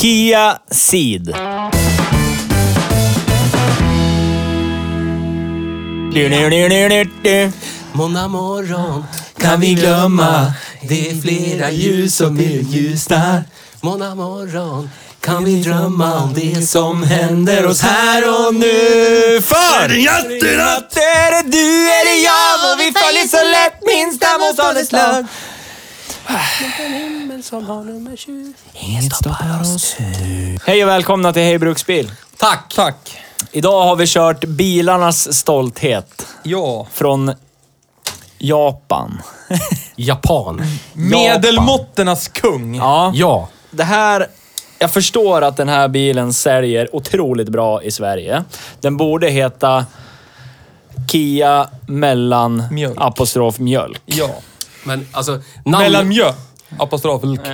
Kia Ceed. Måndag morgon kan vi glömma Det är flera ljus som är ljusnar Måndag morgon kan vi drömma om det som händer oss här och nu För jättenatt är det du, är det jag och vi följer så lätt minsta motståndets lag. Inget stoppar oss Hej och välkomna till Hej Bruksbil. Tack! Tack! Idag har vi kört bilarnas stolthet Ja. från Japan. Japan Medelmåtternas kung. Ja. Ja, Det här... Jag förstår att den här bilen säljer otroligt bra i Sverige. Den borde heta Kia mellan Mjölk. apostrof mjölk. Ja. Men alltså namn, Mellanmjö. Apostrof.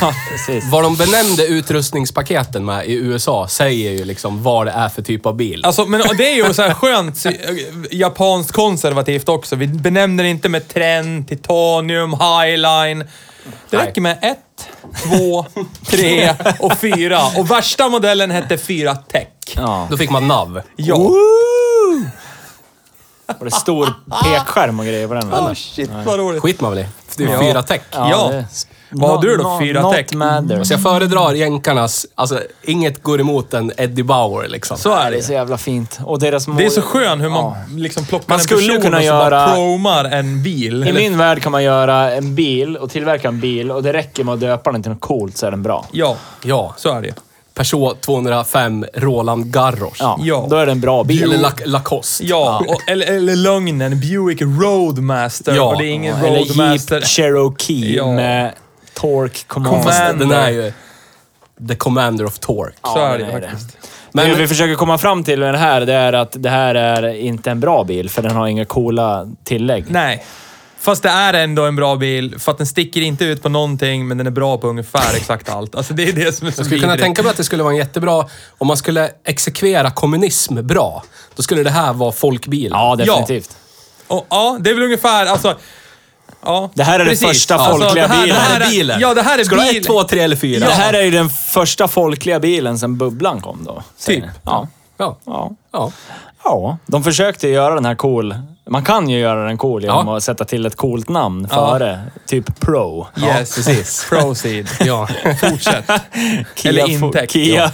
Ja, precis. Vad de benämnde utrustningspaketen med i USA säger ju liksom vad det är för typ av bil. Alltså, men det är ju så här skönt eh, japanskt konservativt också. Vi benämner inte med trend, titanium, highline. Det Nej. räcker med ett, två, tre och fyra. Och värsta modellen hette 4 Tech. Ja. Då fick man NAV. Ja. Och det stor pekskärm och grejer på den. Oh, shit, vad roligt. Skit man väl i. Det är Ja. fyra tech. Ja. det- Vad har du då? No- Fyra not tech? matter. Så jag föredrar jänkarnas, alltså inget går emot en Eddie Bauer liksom. Så är Det är så det. jävla fint. Och deras mål... Det är så skön hur man Ja. liksom plockar Man en skulle person kunna och så bara göra- promar en bil. I Eller- min värld kan man göra en bil och tillverka en bil och det räcker med att döpa den till något coolt så är den bra. Ja, Ja. så är det ju. Peugeot 205 Roland Garros. Ja, Ja. då är det en bra bil. Eller Lac- Lacoste. Ja, och, eller, eller lögnen. Buick Roadmaster. Ja. Och det är ingen Eller Roadmaster. Jeep Cherokee Ja. med Torque Command. Fast Commander. den är ju the commander of torque. Så Ja, är den det är faktiskt. Men- det vi försöker komma fram till med det här, det är att det här är inte en bra bil, för den har inga coola tillägg. Nej. Fast det är ändå en bra bil, för att den sticker inte ut på någonting, men den är bra på ungefär exakt allt. Alltså det är det som är så Jag skulle kunna vidrigt. tänka mig att det skulle vara en jättebra... Om man skulle exekvera kommunism bra, då skulle det här vara folkbilen. Ja, definitivt. Och, ja, det är väl ungefär, alltså... Ja, Det här är den precis. första Alltså, folkliga det här, bilen. Det här Det är här är bilen. Ja, det här är Ska du ha bil. ett, två, tre eller fyra? Det här är ju den första folkliga bilen sen bubblan kom då. Typ. Ja. Ja. Ja. ja. Ja, de försökte göra den här cool. Man kan ju göra den cool genom Ja. att sätta till ett coolt namn Ja. före. Typ Pro. Yes, precis. Proceed. Ja. Fortsätt. Kia, Eller intäkt, Kia,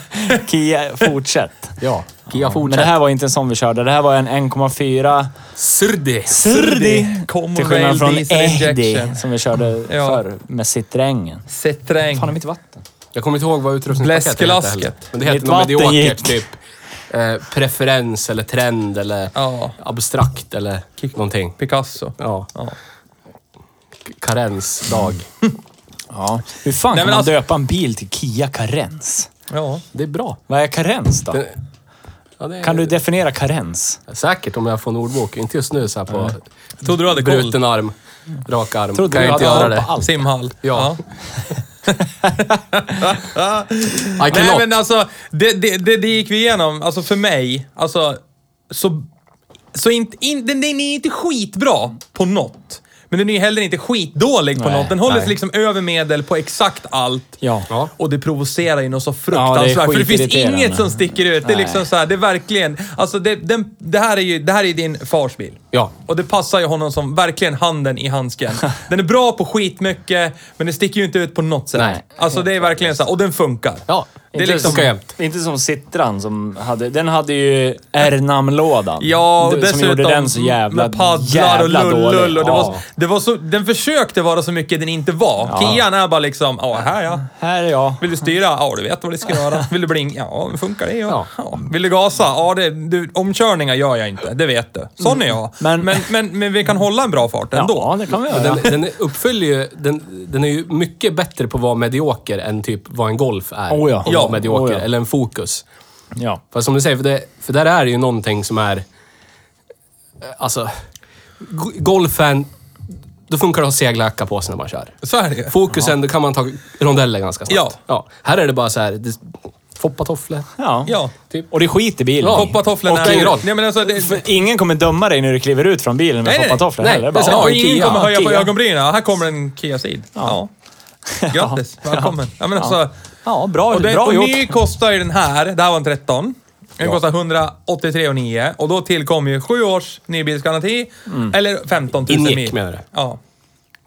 Kia, fortsätt. ja. Kia Men fortsätt. det här var inte en sån vi körde. Det här var en 1,4 Surdi. Surdi. Till skillnad från Ehdi som vi körde Ja. förr med Citroën. Citroën. Fan, är mitt vatten? Jag kommer inte ihåg vad utrustningspaketet Bläskelasket. heter heller. Men det Mitt något vatten mediokert, gick. typ. Eh, preferens eller trend eller Ja. abstrakt eller någonting. Picasso. Ja. Ja. Karensdag. Ja. Hur fan Nej, kan men man alltså- döpa en bil till Kia Carens? ja. Det är bra. Vad är karens då? Det- Ja, det är Kan du definiera karens? Säkert om jag får en ordbok. Inte just nu så här på Trodde du hade koll? bruten arm, rak arm. Trodde kan du jag inte hade göra koll det. på allt? Simhall. Ja. I Nej men alltså, det, det, det, det gick vi igenom. Alltså för mig, alltså, så... Så inte, in, den, den är inte skitbra på något. Men den är ju heller inte skitdålig på Nej, något. Den håller sig liksom över medel på exakt allt. Ja. Ja. Och det provocerar ju något så Ja, fruktansvärt. det är för det finns skitirriterande. inget som sticker ut. Det är Nej. liksom så här, det är verkligen... Alltså det, den, det, här är ju, det här är din fars bil. Ja. Och det passar ju honom som verkligen handen i handsken. Den är bra på skitmycket, men den sticker ju inte ut på något sätt. Nej. Alltså det är verkligen så här, och den funkar. Ja, Det är Inte liksom... funkar jämt. Inte som Citran som hade... Den hade ju R-namnlådan. Ja, och som dessutom gjorde den så jävla, med paddlar jävla och lull, dålig. lull och det, ja. Det var så, Den försökte vara så mycket den inte var. Ja. Kian är bara liksom, ja här ja. Här är jag. Vill du styra? Ja, du vet vad du ska göra. Vill du blinka? Ja, funkar det? Ja. Ja. Vill du gasa? Ja, det, du, omkörningar gör jag inte. Det vet du. Sån är jag. Men, Men- men, men, men vi kan hålla en bra fart ändå. Ja, det kan vi göra. Den, den uppfyller ju... Den, den är ju mycket bättre på att vara medioker än typ vad en Golf är. Oh ja. På att Ja. vara medioker. Oh ja. Eller en Focus. Ja. Fast som du säger, för, det, för där är det ju någonting som är... Alltså... go- Golfen... Då funkar det att segla på sig när man kör. Så är det. Fokusen, då kan man ta rondeller ganska snabbt. Ja. Här är det bara så här... Det, foppatofflor. ja. Ja. Typ. Och det är skit i bilen. Ja. Foppatofflorna Och ingen är... Nej, men alltså, det, ingen kommer döma dig när du kliver ut från bilen med Nej, nej. foppatofflor Nej, heller. det. Bara, Ja, ingen Kia. kommer höja på Kia. ögonbrynen. Här kommer en Kia Ceed. Ja. Grattis. Välkommen. Ja, men alltså, Ja, bra, och, den, bra och gjort. ny kostar ju den här, det här var en 13. Den kostar 183,9 och då tillkommer ju 7 års nybilsgaranti. Eller 15 000 Ingick mil. menar du? Ja.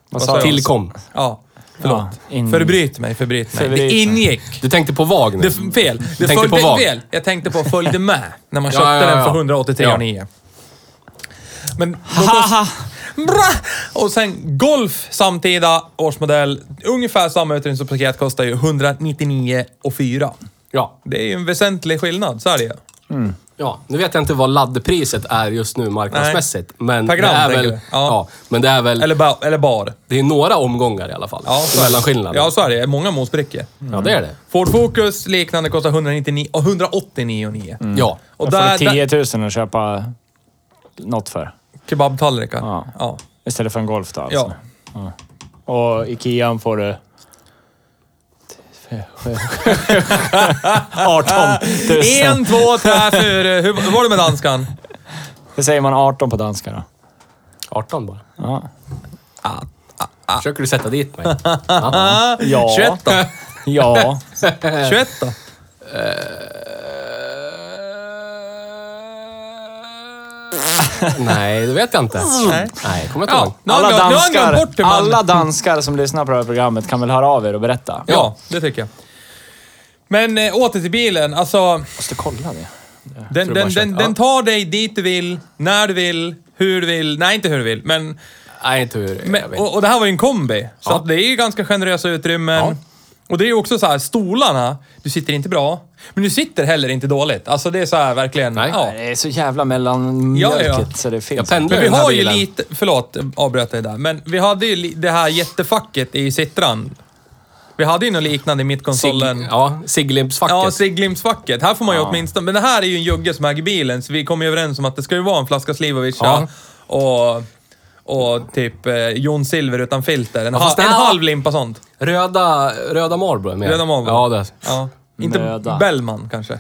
Vad sa jag? Tillkom. Ja. Förlåt. Ja, in- Förbryt mig, förbryt mig. Förbryt det mig. ingick. Du tänkte på VAG nu? Det fel. Det tänkte följde på vad? fel. Jag tänkte på följde med när man Ja, köpte ja, ja. den för 183,9. Men då kost- Haha! Bra! Och sen Golf, samtida årsmodell. Ungefär samma utrustningspaket kostar ju 199 och 4. Ja. Det är ju en väsentlig skillnad, så är det ju. Ja, nu vet jag inte vad laddpriset är just nu marknadsmässigt. Men Per gram, det är tänker väl... du? Ja. Ja. men det är väl... Eller, ba, eller bar. Det är några omgångar i alla fall. Ja, så är det. Mellanskillnaden. Ja, så är det. Många mosbrickor. Ja, det är det. Ford Focus liknande kostar 199 och 189 och 9. Ja. Och får där, du där, 10 000 att köpa något för. kebabtallrikar. Ja. Ja. Istället för en Golf då alltså. Ja. Och Ikean får du... 18 000. En, två, tre, fyra. Hur, hur var det med danskan? Det säger man 18 på danska då. 18 bara. Ja. Försöker du sätta dit mig? Ja. 21 då? Ja. 21 då? Nej, det vet jag inte. Nej. Nej, kommer jag inte Ja, ihåg. nu har Alla han glömt- nu har han glömt danskar, bort man... alla danskar som lyssnar på det här programmet kan väl höra av er och berätta? Ja, det tycker jag. Men äh, åter till bilen. Alltså, Måste kolla det. den, den, den, kört. den tar dig dit du vill, när du vill, hur du vill. Nej, inte hur du vill, men... Nej, inte hur. jag men vet. och, och det här var ju en kombi. Så Ja. att det är ju ganska generösa utrymmen. Ja. Och det är ju också så här, stolarna, du sitter inte bra. Men du sitter heller inte dåligt. Alltså det är så här verkligen... Nej. Ja. Det är så jävla mellanmjölkigt Ja, ja. så det Jag finns. pendlar Men vi den här har ju bilen. lite... Förlåt, avbröt dig där. Men vi hade ju li- det här jättefacket i Citran. Vi hade ju något liknande i mittkonsolen. Sig, ja, Siglimpsfacket. Ja, Siglimsfacket. Här får man ju Ja. åtminstone... Men det här är ju en jugge som äger bilen, så vi kom ju överens om att det ska ju vara en flaska Slivovic Ja. och, och typ eh, Jon Silver utan filter. En, Ja, ha, fast en det- halv limpa sånt. Röda, röda Marlboro är med. Röda Marlboro. Ja, det, Ja. Inte Möda. Bellman kanske.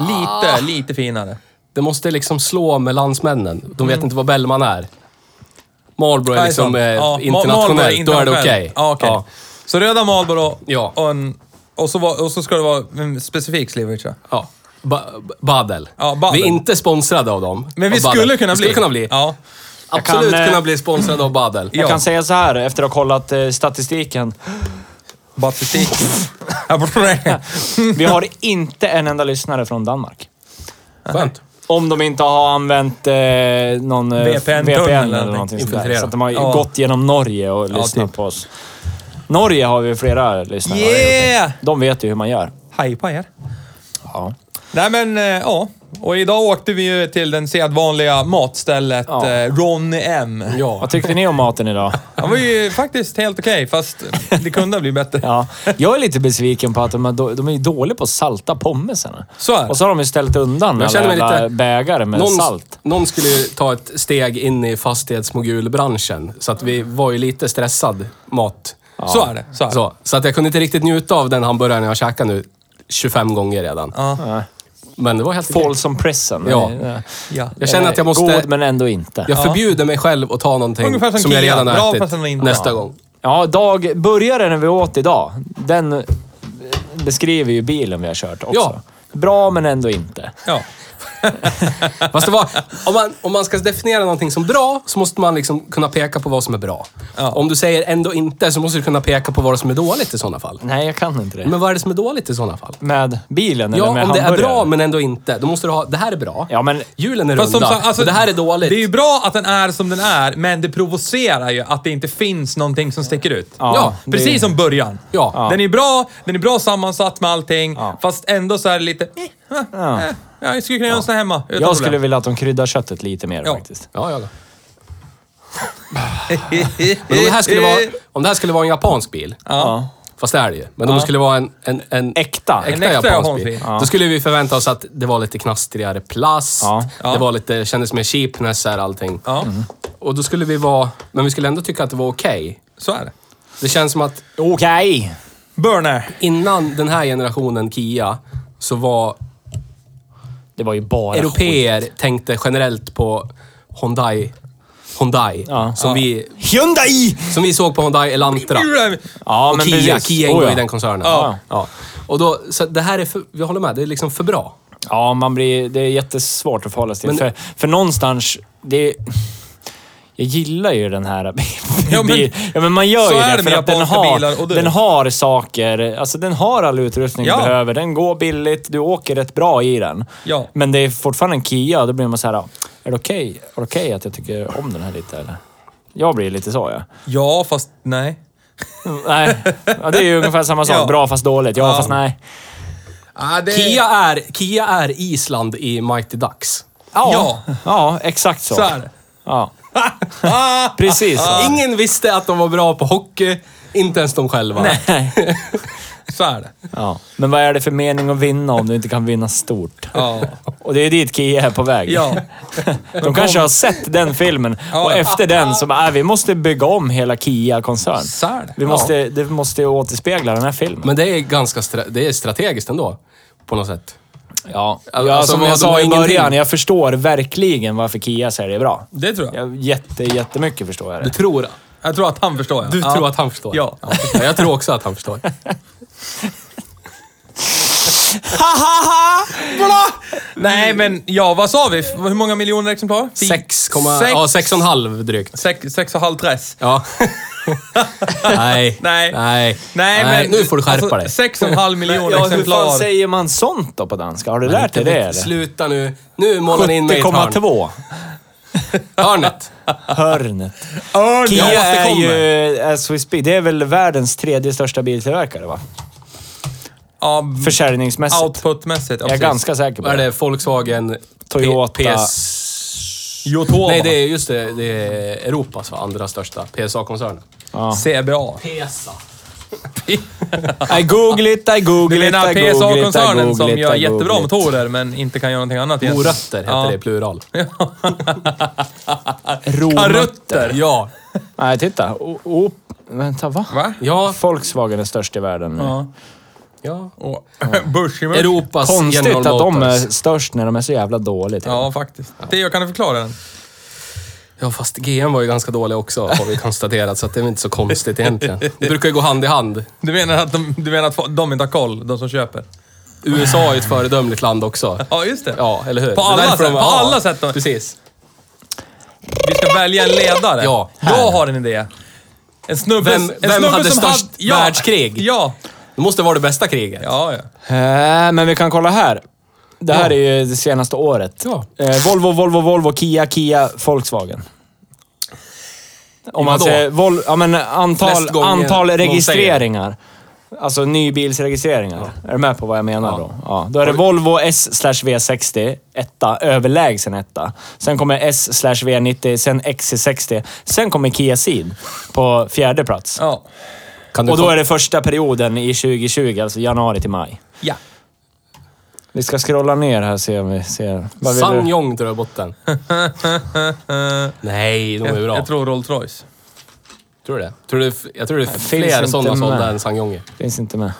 Lite, lite finare. det måste liksom slå med landsmännen. De vet inte vad Bellman är. Marlboro är Nej, liksom sant. eh, Ja, Ma- internationellt. Marlboro Då är det okej. Ja, okej. Så röda Marlboro Ja. och, en, och, så var, och så ska det vara en specifik Slivovic. ja. Ja. Ba Badel. Ja, Badel. Vi är inte sponsrade av dem. Men vi av Badel. skulle kunna vi bli. skulle kunna bli. Ja. Absolut kan, eh, kunna bli sponsrade av Badel. Ja. Jag kan säga så här efter att ha kollat eh, statistiken. Batistiken. Vi har inte en enda lyssnare från Danmark. Skönt. Om de inte har använt eh, någon eh, VPN-tunnel VPN eller eller någonting. sånt där. Så att de har Ja. gått genom Norge och lyssnat typ. på oss. Norge har vi flera lyssnare. Yeah! De vet ju hur man gör. Hej på er. Ja. Nej men, eh, ja. Och idag åkte vi ju till den sedvanliga matstället Ja. eh, Ronny M. Ja. Vad tyckte ni om maten idag? Han var ju faktiskt helt okej, fast det kunde ha blivit bättre. Ja. Jag är lite besviken på att de är, de är dåliga på att salta pommesarna. Så är det. Och så har de ju ställt undan Jag alla lite- bägare med Någon, salt. någon skulle ju ta ett steg in i fastighetsmogulbranschen. Så att vi var ju lite stressad mat. Så är det. Så är det. Så, så att jag kunde inte riktigt njuta av den hamburgaren jag käkat nu 25 gånger redan. Ja. Men det var helt okej. Folsom Prison. Ja. Ja. Jag känner att jag måste... God, men ändå inte. Jag förbjuder mig själv att ta någonting Ungefär som som, jag Kia. redan Bra har fast ätit ändå inte. nästa Ja. gång. Ja, dag, burgaren vi åt idag, den eh, beskriver ju bilen vi har kört också. Ja. Bra, men ändå inte. Ja. Fast det var, om, man, om man ska definiera någonting som bra, så måste man liksom kunna peka på vad som är bra. Ja. Om du säger ändå inte, så måste du kunna peka på vad som är dåligt i sådana fall. Nej, jag kan inte det. Men vad är det som är dåligt i sådana fall? Med bilen Ja, eller med om det är hamburgare? bra men ändå inte, då måste du ha... Det här är bra. Ja, men Hjulen är Fast runda. som alltså, det här är dåligt. Det är ju bra att den är som den är, men det provocerar ju att det inte finns någonting som sticker ut. Ja, det- precis som början. Ja. Den är bra, den är bra sammansatt med allting, Ja. fast ändå så är det lite... Eh, Ja. Ja, jag skulle kunna göra en sån här hemma. utan jag problem. skulle vilja att de kryddar köttet lite mer Ja. faktiskt. Ja, ja. Men om det, här skulle vara, om det här skulle vara en japansk bil, Ja. fast det är det ju. Men om det skulle vara en, en, en Äkta. äkta En äkta japansk japansk bil, bil. Ja. då skulle vi förvänta oss att det var lite knastrigare plast. Ja. Ja. Det var lite, kändes mer cheapness här allting. Ja, Och då skulle vi vara... Men vi skulle ändå tycka att det var okej. så är det. Det känns som att Okej. Burner. innan den här generationen Kia så var Det var ju bara skit. europeer tänkte generellt på Hyundai. Hyundai. Ja. som, Ja. Vi, Hyundai! som vi såg på Hyundai Elantra. Ja, och men Kia. precis. Kia ingår Oh, ja. i den koncernen. Ja. Ja. Och då, så det här är för, jag håller med, det är liksom för bra. Ja, man blir, det är jättesvårt att förhålla sig till. Men- För, för någonstans, det jag gillar ju den här Ja, men-. Ja, men man gör ju det det för att den japanska bilar och har, den har saker. Alltså den har all utrustning Ja. du behöver. Den går billigt. Du åker rätt bra i den. Ja. Men det är fortfarande en Kia. Då blir man så här, är det okej är det okej att jag tycker om den här lite eller? Jag blir lite så ja. Ja, fast nej. Nej, ja, det är ju ungefär samma sak. Ja. Bra fast dåligt. Ja, Ja. fast nej. Ah, det... Kia är, Kia är Island i Mighty Ducks. Ja, Ja, exakt så. så är det. Ja, Ah, precis. Ingen visste att de var bra på hockey, inte ens de själva. Nej. så är det. Ja. Men vad är det för mening att vinna om du inte kan vinna stort? Ja. Och det är dit Kia är på väg. Ja. De kanske har sett den filmen Ja. och efter den så bara, äh, vi måste bygga om hela Kia-koncern. Så är det. Vi måste, Det måste återspegla den här filmen. Men det är ganska det är strategiskt ändå, på något sätt. Ja, Alltså, ja som jag sa i ingenting. början, jag förstår verkligen varför Kia säljer bra. Det tror jag. Jag, jätte, jättemycket förstår jag Du det. tror, Jag tror att han förstår. Ja. du ja. tror att han förstår? Ja. ja. Jag tror också att han förstår. Nej, men ja, vad sa vi? Hur många miljoner exemplar? 6, Sex- ja, 6,5 drygt. Sex, sex och halv dress. Ja. Nej. Nej. Nej. Nej, men... Nu får du skärpa alltså, dig. Sex och en halv miljon Ja, hur exemplar. fan säger man sånt då på danska? Har du lärt dig det eller? Sluta nu. Nu målar ni in mig i ett hörn. 70,2. Hörnet. Hörnet. Örn, Kia ja, det är kommer. ju, as we speak, det är väl världens tredje största biltillverkare va? Ja, Försäljningsmässigt. outputmässigt. Ja, jag är precis. ganska säker på Vad är det. det? Volkswagen... Toyota. P- PS... Yotova. Nej, det är just det. Det är Europas va? andra största PSA-koncernen. Ja. CBA. PSA. I google it, I google it, I google it, I PSA-koncernen som google it, gör I jättebra google it. motorer, men inte kan göra någonting annat egentligen. Morötter heter Ja. det i plural. Karutter. Ja. Nej, titta. O, o, vänta, va? Va? Ja. Volkswagen är störst i världen nu. Ja. Ja. Och Bushimush. Europas Konstigt att de är störst när de är så jävla dåliga. Ja, faktiskt. Theo, kan du förklara den? Ja, fast GM var ju ganska dåliga också, har vi konstaterat. Så att det är väl inte så konstigt egentligen. Det brukar ju gå hand i hand. Du menar att de, du menar att de inte har koll, de som köper? USA är ju ett föredömligt land också. Ja, just det. Ja, eller hur? På alla sätt, på ja, alla sätt då. Precis. Vi ska välja en ledare. Ja. Jag har en idé. En snubbe, Vem- en vem snubbe hade som störst hade- ja, världskrig? Ja. Det måste vara det bästa kriget. Ja, ja. Äh, men vi kan kolla här. Det här Ja. är ju det senaste året. Ja. Eh, Volvo, Volvo, Volvo, Kia, Kia, Volkswagen. Om man Vadå? säger Vol ja, men antal, Flest gånger antal någon registreringar. Alltså nybilsregistreringar. Är du med på vad jag menar Ja. då? Ja. Då är det Volvo S slash V60, etta, överlägsen etta. Sen kommer S slash V90, sen XC60. Sen kommer Kia Ceed på fjärde plats. ja. Kan du Och då är det första perioden i 2020, alltså januari till maj. Ja. Vi ska scrolla ner här och se om vi ser... Vad vill du? Tror jag är botten. Nej, de är bra. Jag tror Rolls Royce. Tror du det? Tror du, jag tror det är finns fler inte sådana sålda med. än Sangyong. Finns inte med.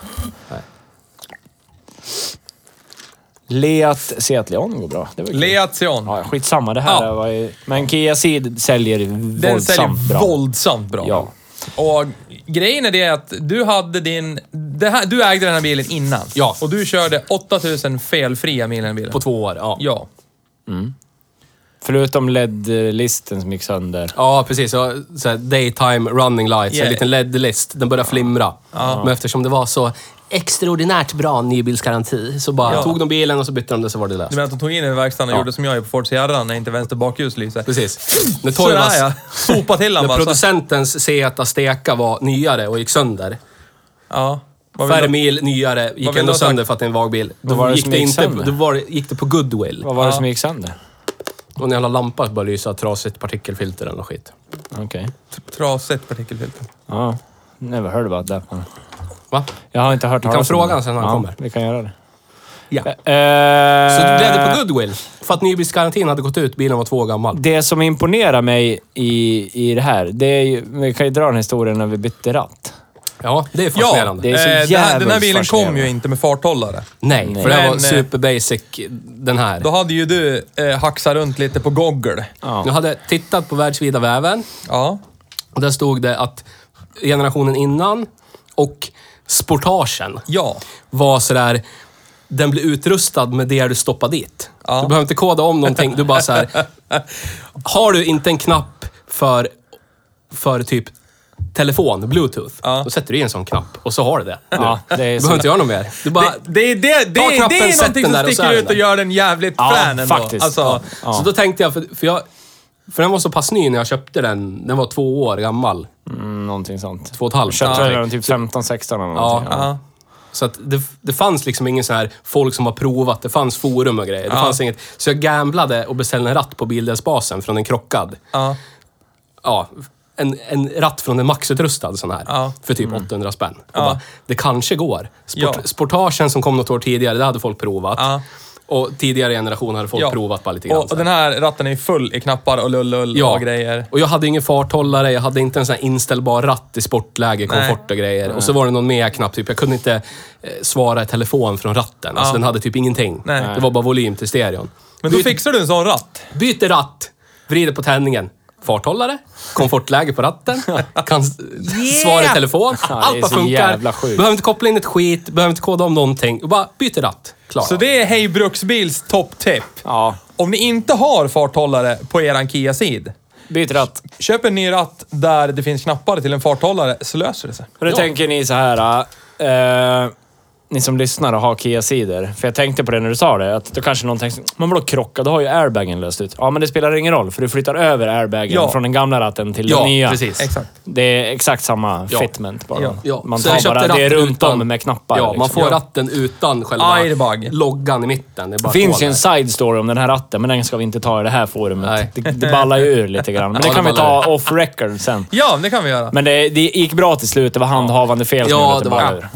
Leat Seat Leon går bra. Det var kul. Leat Sion. Ja, skitsamma. Det här Ja. var ju... Men Kia Ceed säljer Den våldsamt säljer bra. våldsamt bra. Ja. Och grejen är det att du hade din... Det här, du ägde den här bilen innan. Ja. Och du körde 8000 felfria mil i den bilen. På två år, ja. Ja. Förutom LED-listen som gick sönder. Ja, precis. Så, så här, daytime running lights, Yeah. en liten LED-list. Den började flimra. Men eftersom det var så extraordinärt bra nybilsgaranti så bara Ja. tog de bilen och så bytte de det så var det Du löst. menar att de tog in den i verkstaden och Ja. gjorde som jag gör på Ford Sierra när inte vänster bakljus lyser? Precis. När Sådär Toivas, ja. Sopa till när bara. så- producentens Seat Azteca var nyare och gick sönder. Ja. Vad vill Färre du- mil, nyare, gick vill ändå du ha sagt? sönder för att det är en vagbil. Då, var det gick, som det gick inte, sönder? då var, det- gick det på goodwill. Vad var det som gick sönder? Och en jävla lampa började lysa, trasigt partikelfilter eller något skit. Okej. Trasigt partikelfilter. Ja. Never heard about that. man. Va? Jag har inte hört kan talas om fråga det. honom sen när han ja, kommer. vi kan göra det. Ja. Eh, Så det blev det på goodwill. För att nybilsgarantin hade gått ut, bilen var två år gammal. Det som imponerar mig i, i det här, det är ju, vi kan ju dra den historien när vi bytte ratt. Ja, det är Ja, fascinerande. det är så eh, den, här, den här bilen kom ju inte med farthållare. Nej, Nej. för det här var Men, eh, super basic, den här. Då hade ju du eh, haxat runt lite på Google. Ja. Jag hade tittat på världsvida väven Ja. och där stod det att generationen innan och sportagen Ja. var sådär... Den blir utrustad med det du stoppar dit. Ja. Du behöver inte koda om någonting. Du bara så här. Har du inte en knapp för, för typ telefon, bluetooth, Ja. då sätter du i en sån knapp och så har du det. Ja, det är du behöver inte göra något mer. Du bara, Det, det, det, det, Ta det, knappen, är sätt någonting som och sticker är ut och gör den jävligt Ja, frän ändå. faktiskt. Alltså, Ja. Så då tänkte jag, för, för jag... För den var så pass ny när jag köpte den. Den var två år gammal. Mm, någonting sånt. Två och ett halvt. Köpte Ja. den typ 15-16 eller Ja. någonting. ja. Så att det, det fanns liksom ingen så här folk som har provat. Det fanns forum och grejer. Det Ja. fanns inget. Så jag gamblade och beställde en ratt på bildelsbasen från en krockad. Ja. Ja, en, en ratt från en maxutrustad sån här. Ja. För typ 800 spänn. Och bara, det kanske går. Sport. Sportagen som kom något år tidigare, det hade folk provat. Och tidigare generationer hade folk provat bara lite grann. Och, och den här ratten är ju full i knappar och lull-lull Ja. och grejer. Och jag hade ingen farthållare, jag hade inte en sån här inställbar ratt i sportläge, Nej. komfort och grejer. Och så var det någon mer knapp, typ. Jag kunde inte eh, svara i telefon från ratten. Alltså den hade typ ingenting. Nej. Det var bara volym till stereon. Men då Byt- fixar du en sån ratt. Byter ratt, vrider på tändningen. Farthållare, komfortläge på ratten, kan s- svara i telefon. Allt bara funkar. Behöver inte koppla in ett skit, behöver inte koda om någonting. Bara byter ratt. Klar. Så det är Hej Bruksbils topptipp. Ja. Om ni inte har farthållare på eran Kia Ceed, Byt ratt. köp en ny ratt där det finns knappar till en farthållare så löser det sig. Då Ja. tänker ni så här... eh, ni som lyssnar och har Kia-sidor. För jag tänkte på det när du sa det. Att då kanske någon tänker, men vadå krocka? Då har ju airbagen löst ut. Ja, men det spelar ingen roll. För du flyttar över airbagen Ja. från den gamla ratten till Ja, den nya. precis. Exakt. Det är exakt samma Ja. fitment bara. Ja. Ja, Man tar bara det är ratten runt utan- om med knappar. Ja, man liksom. får Ja. ratten utan själva Airbag. loggan i mitten. Det, är bara Det finns ju en side story om den här ratten, men den ska vi inte ta i det här forumet. Nej. Det, det ballar ju ur lite grann. Men Ja, det kan vi ta off record sen. Ja, det kan vi göra. Men det, det gick bra till slut. Det var handhavande fel som Ja, gjorde att det det ballade ur.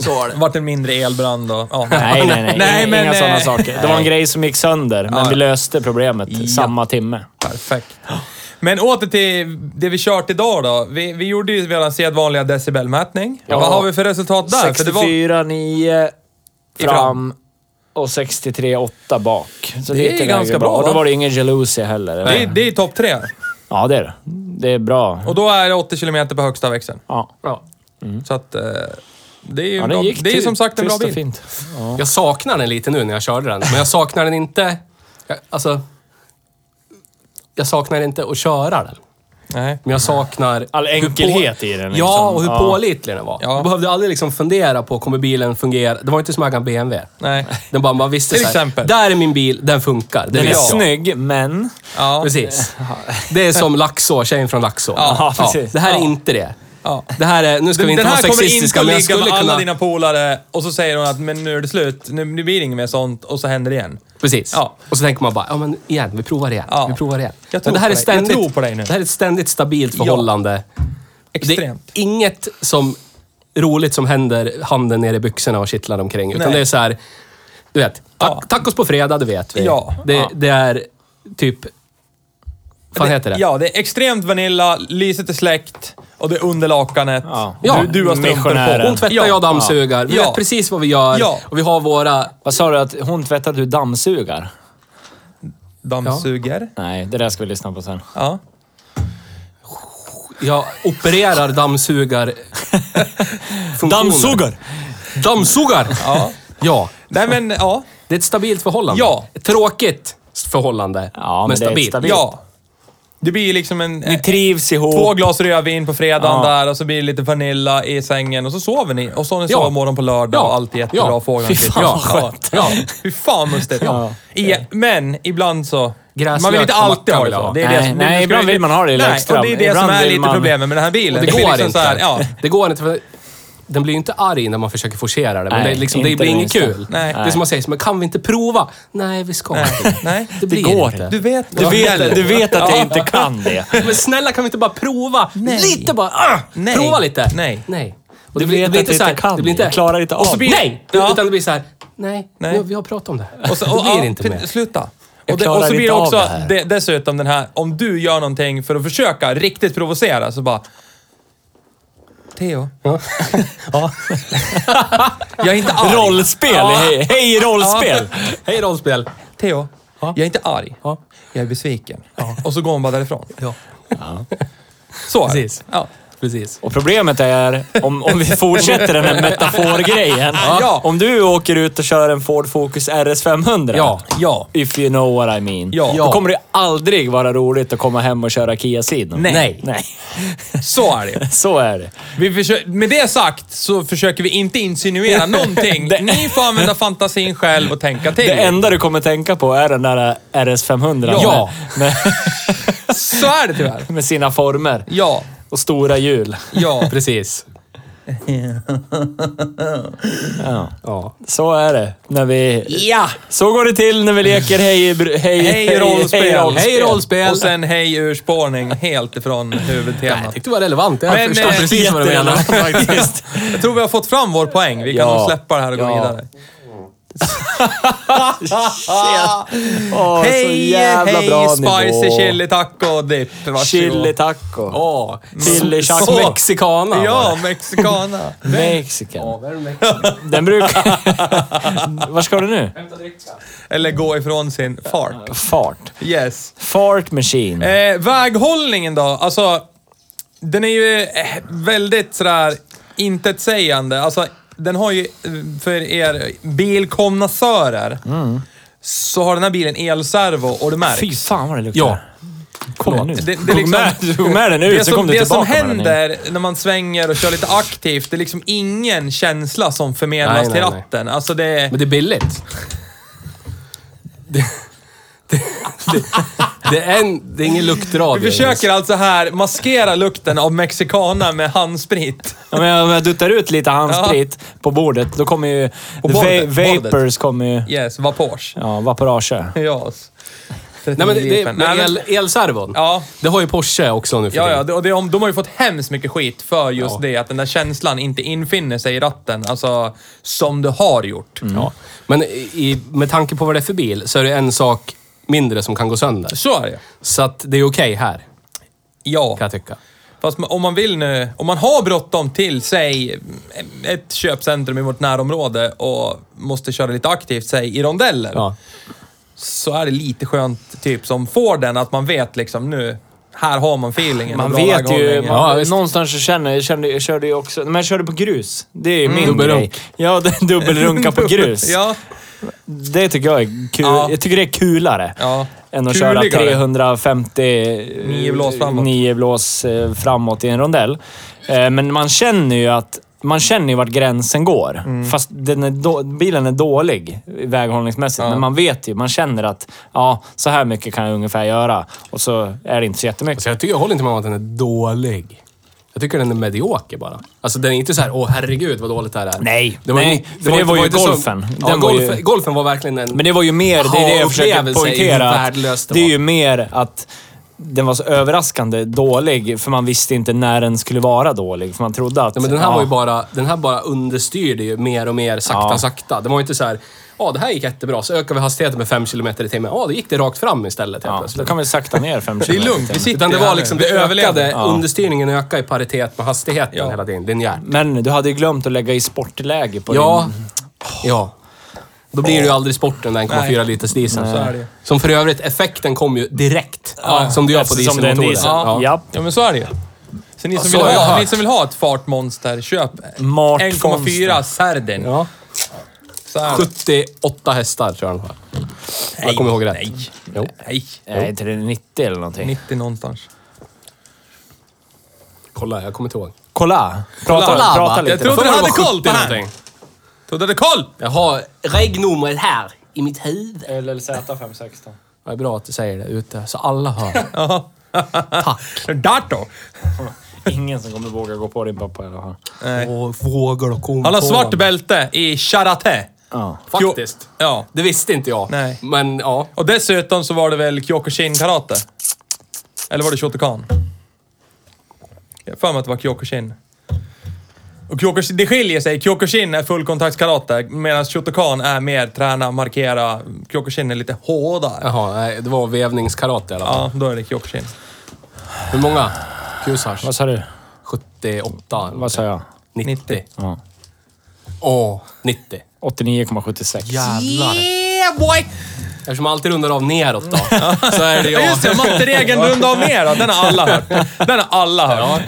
Så var det. Vart en mindre elbrand och... Ja, Nej, nej, nej. Nej, inga men, inga sådana eh, saker. Det var en grej som gick sönder, men Ja. vi löste problemet Ja. samma timme. Perfekt. Men åter till det vi kört idag då. Vi, vi gjorde ju vår sedvanliga decibelmätning. Ja. Vad har vi för resultat där? För det var, 64, 9 I fram. fram och 63, 8 bak. Så Det är ganska bra, Och då va? var det ingen jalusi heller. det, är- det är topp tre. Ja, det är det. Det är bra. Och då är det 80 km på högsta växeln. Ja, Ja. Så att... Det är ju ja bra. gick det är ju som sagt en bra bil. fint. Ja. Jag saknar den lite nu när jag körde den, men jag saknar den inte... jag- Alltså... Jag saknar inte att köra den. Nej. Men jag saknar... All enkelhet i den, liksom. Ja, och hur Ja. pålitlig den var. Ja. Jag behövde aldrig liksom fundera på, kommer bilen fungera? Det var inte som att äga en BMW. Nej. Den bara, man visste Till så här, exempel. Där är min bil, den funkar. Det Den är jag. snygg, men... Ja. Precis. Det är som Laxå, tjejen från Laxå. Ja, precis. det här är Ja. inte det. Ja. Det här är, nu ska vi Den, inte den vara här kommer inte sexistiska, att men jag ligga skulle med alla kunna... dina polare och så säger hon att men nu är det slut. Nu, nu blir det inget mer sånt och så händer det igen. Precis. Ja. Och så tänker man bara, ja men igen, vi provar igen. Ja. Vi provar igen. Jag tror men det här är dig. ständigt, Jag tror på dig nu. Det här är ett ständigt stabilt förhållande. Det Extremt. är inget som roligt som händer handen ner i byxorna och kittlar omkring. Utan Nej. det är så här, du vet, Ja. tacos på fredag, det vet vi. Ja. Det, Ja. det är typ... Vad fan heter det? Ja, det är extremt vanilla, lyset är släckt Och det är under lakanet. Ja. Du, du har strumpor på. Hon tvättar, Ja. jag dammsugar. Vi Ja. vet precis vad vi gör. Ja. Och vi har våra... Vad sa du? Att hon tvättar, du dammsugar? Dammsuger. Nej, det där ska vi lyssna på sen. Ja. Jag opererar dammsugar... funktioner. Dammsugar! ja. Ja. Nej men, ja. Det är ett stabilt förhållande. Ja. Ett tråkigt förhållande. Ja, men men det är ett stabilt. stabilt. Ja. Det blir liksom en... Ni trivs ihop. Två glas rödvin på fredagen Ja. där och så blir det lite vanilla i sängen och så sover ni. Och så har ni Ja. sovmorgon på lördag Ja. och allt är jättebra. Ja. Fåglarna Fy fan, ja. skönt. Ja. Fy fan mustigt. Ja. I, men ibland så... Gräslök man vill inte alltid ha det så. ha. Det är Nej, det som, nej, ibland vill man ha det lite extra. Och det är det Ibland som är lite man- problemet med den här bilen. Och det går liksom inte. Här, ja. Det går inte för... Den blir ju inte arg när man försöker forcera det, men Nej, det, är liksom, det inte blir det inget minsta. kul. Nej. Det är som man säger, men kan vi inte prova? Nej, vi ska inte. Nej, Det blir går inte. Du vet Du vet, du vet att jag Ja. inte kan det. Men snälla, kan vi inte bara prova? Nej. Lite bara. Ah, Nej. Prova lite. Nej. Nej. Och Du vet att jag så här- inte kan Det blir det. inte... Jag klarar inte av blir, det. Nej! Ja. Utan det blir så här. Nej, Nej. Vi, har, vi har pratat om det. Och så, det och, blir ja, inte p- mer. Sluta. Jag Och, det, klarar och så blir det inte av också det här. det, dessutom den här, om du gör någonting för att försöka riktigt provocera så bara... Theo, Ja. ja. jag är inte arg. Rollspel! Ja. Hej, hej rollspel! Hej rollspel. Theo, Ja. jag är inte arg. Ja. Jag är besviken. Och så går hon bara därifrån. Ja, Så. Precis. Ja. Precis. Och problemet är, om, om vi fortsätter den här metaforgrejen. Ja. Om du åker ut och kör en Ford Focus RS 500. Ja. Ja. If you know what I mean. Ja. Då kommer det aldrig vara roligt att komma hem och köra Kia Ceed. Nej. Nej. Nej. Så är det. Så är det. Vi försöker, med det sagt så försöker vi inte insinuera någonting. Det- Ni får använda fantasin själv och tänka till. Det enda du kommer tänka på är den där RS 500. Ja. Med, Så är det tyvärr. med sina former. Ja. Och stora hjul. Ja. Precis. Ja. Ja. Så är det. När vi... Ja! Så går det till när vi leker hej, br- hej, Hej rollspel. Hej rollspel. Och sen hej urspårning helt ifrån Jag huvudtemat. tyckte det var relevant. Jag Men, förstår eh, precis vad du menar. Jag tror vi har fått fram vår poäng. Vi kan Ja. nog släppa det här och gå Ja. vidare. Så hej, jävla hej, bra spicy nivå. chili taco dip. Varsågod. Chili taco. Åh, Chili taco. så Mexicana. Ja, mexicana. Mexican. Mexican? Den brukar... Var ska du nu? Eller gå ifrån sin fart. Fart. Yes. Fart machine. Eh, väghållningen då? Alltså, den är ju eh, väldigt sådär intetsägande. Alltså, den har ju, för er bilkonnässörer, så har den här bilen elservo och det märks. Fy fan vad det luktar. Ja. Igen nu. Det, det är tog liksom, med, tog med den ut, det som, kom du det tillbaka som med den igen. händer när man svänger och kör lite aktivt, det är liksom ingen känsla som förmedlas Nej, till nej, nej. ratten. Alltså det... Men det är billigt. Det, är, en, det är ingen luktradio. Vi försöker alltså här maskera lukten av mexicana med handsprit. Ja, men om jag duttar ut lite handsprit på bordet, då kommer ju... På va- bordet, vapors bordet. kommer ju... Yes, vapors. Ja, vaporage. Yes. Nej, men det, det, men- el, elservon. Ja. Det har ju Porsche också nu för Ja, ja, och det, de har ju fått hemskt mycket skit för just Ja. det, att den där känslan inte infinner sig i ratten, alltså som du har gjort. Ja. Men i, med tanke på vad det är för bil så är det en sak mindre som kan gå sönder. Så är det Så att det är okej här, Ja. kan jag tycka. Fast om man vill nu, om man har bråttom till, säg, ett köpcentrum i vårt närområde och måste köra lite aktivt, säg i rondeller. Ja. Så är det lite skönt, typ som Forden, att man vet liksom nu, här har man feelingen. Man och bra vet ju... väghållning. Man, någonstans så känner jag, kände, jag körde ju också... Men jag körde på grus. Det är ju min Dubbelrunk. grej. Ja, dubbelrunka på grus. Ja, Det tycker jag är kul. Ja. Jag tycker det är kulare. ja. Än att köra Kuligare. 350... Nio blås framåt. Nio blås eh, framåt i en rondell. Eh, Men man känner ju att... Man känner ju vart gränsen går. Mm. Fast är då, bilen är dålig väghållningsmässigt. Ja. Men man vet ju, man känner att ja, så här mycket kan jag ungefär göra. Och så är det inte så jättemycket. Så jag, tycker, jag håller inte med om att den är dålig. Jag tycker den är medioker bara. Alltså den är inte så här, åh herregud vad dåligt det här är. Nej, Det var nej, ju- för det var ju inte så- golfen. Ja, var ju- golfen, golfen var verkligen en... Men det var ju mer, det är det jag försöker poängtera. det Det är var. ju mer att den var så överraskande dålig, för man visste inte när den skulle vara dålig. För man trodde att... Ja, men den här ja, var ju bara, den här bara understyrde ju mer och mer sakta, Ja. sakta. Det var ju inte så här, ja det här gick jättebra, så ökar vi hastigheten med 5 km i timmen. Ja, då gick det rakt fram istället helt Ja, då plötsligt. kan vi sakta ner 5 Det är lugnt, vi sitter Utan det var liksom, Vi det överlever. ökade, Ja. understyrningen ökade i paritet med hastigheten Ja. hela tiden. Linjärt. Men du hade ju glömt att lägga i sportläge på Ja, din... ja. Då blir det ju aldrig sporten den 1,4 Nej. liters diesel. Så är det ju. Som för övrigt, effekten kom ju direkt. Ja, som du gör på eftersom det är en dieselmotorer. diesel. Ja. Ja, men så är det ju. Så ni som, så vill, har jag ha, hört. ni som vill ha ett fartmonster, köp Mart 1,4 Sardin. Ja. Så är det. 78 hästar tror jag den har. Jag kommer ihåg rätt. Nej. Jo. Nej. Är inte det 90 eller någonting? 90 någonstans. Kolla, jag kommer inte ihåg. Kolla! Prata, Kolla, prata va? lite. Jag trodde du hade koll 70 på det här. någonting. Trodde du hade koll? Jag har regnumret här i mitt huvud. LLZ 516. Det är bra att du säger det ute, så alla hör. Ja. Tack. Dato. Ingen som kommer våga gå på din pappa alla fall. Nej. Och vågar och kom Han har på svart bälte i karate. Ja. Faktiskt. Ja. Det visste inte jag. Nej. Men ja. Och dessutom så var det väl Kyokushin karate? Eller var det Shotokan? Jag har för mig att det var Kyokushin. Och Kyokushin, det skiljer sig. Kyokushin är fullkontaktskarate medan Shotokan är mer träna, markera. Kyokushin är lite hårdare. Jaha, nej, det var vävningskarate i alla fall. Ja, då är det Kyokushin. Hur många kusars? Vad sa du? 78? eller Vad sa jag? 90. Ja. Åh, 90. 89,76. Jävlar. Yeah boy! Eftersom man alltid rundar av neråt då, så är det Ja, jag. just det. Matteregeln runda av ner då. Den har alla hört. Den har alla hört.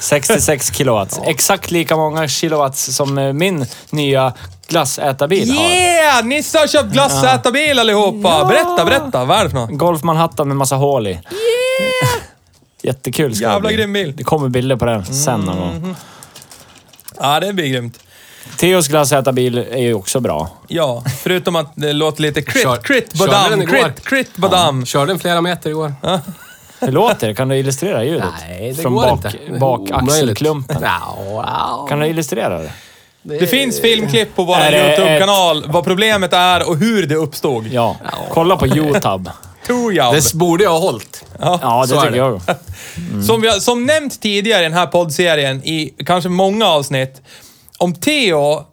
66 kilowatts. Exakt lika många kilowatts som eh, min nya glassätarbil har. Yeah! Nisse har köpt glassätarbil allihopa. Berätta, berätta. Vad är det för något? Golf Manhattan med massa hål i. Jättekul ska det Jävla bli. grym bil. Det kommer bilder på den sen någon gång. Ja, det blir grymt. Theos glassätarbil är ju också bra. Ja, förutom att det låter lite crit, Kör- crit, körde den badam, igår. crit, crit, badam. Körde en flera meter igår. Hur låter det? Kan du illustrera ljudet? Nej, det Från går bak, inte. bak axelklumpen. Kan du illustrera det? Det finns filmklipp på vår Är det YouTube-kanal vad problemet är och hur det uppstod. Ja. Kolla på YouTube. Det borde jag ha hållit. Ja, Så det är tycker det. jag. Som, vi har, som nämnt tidigare i den här poddserien, i kanske många avsnitt. Om Theo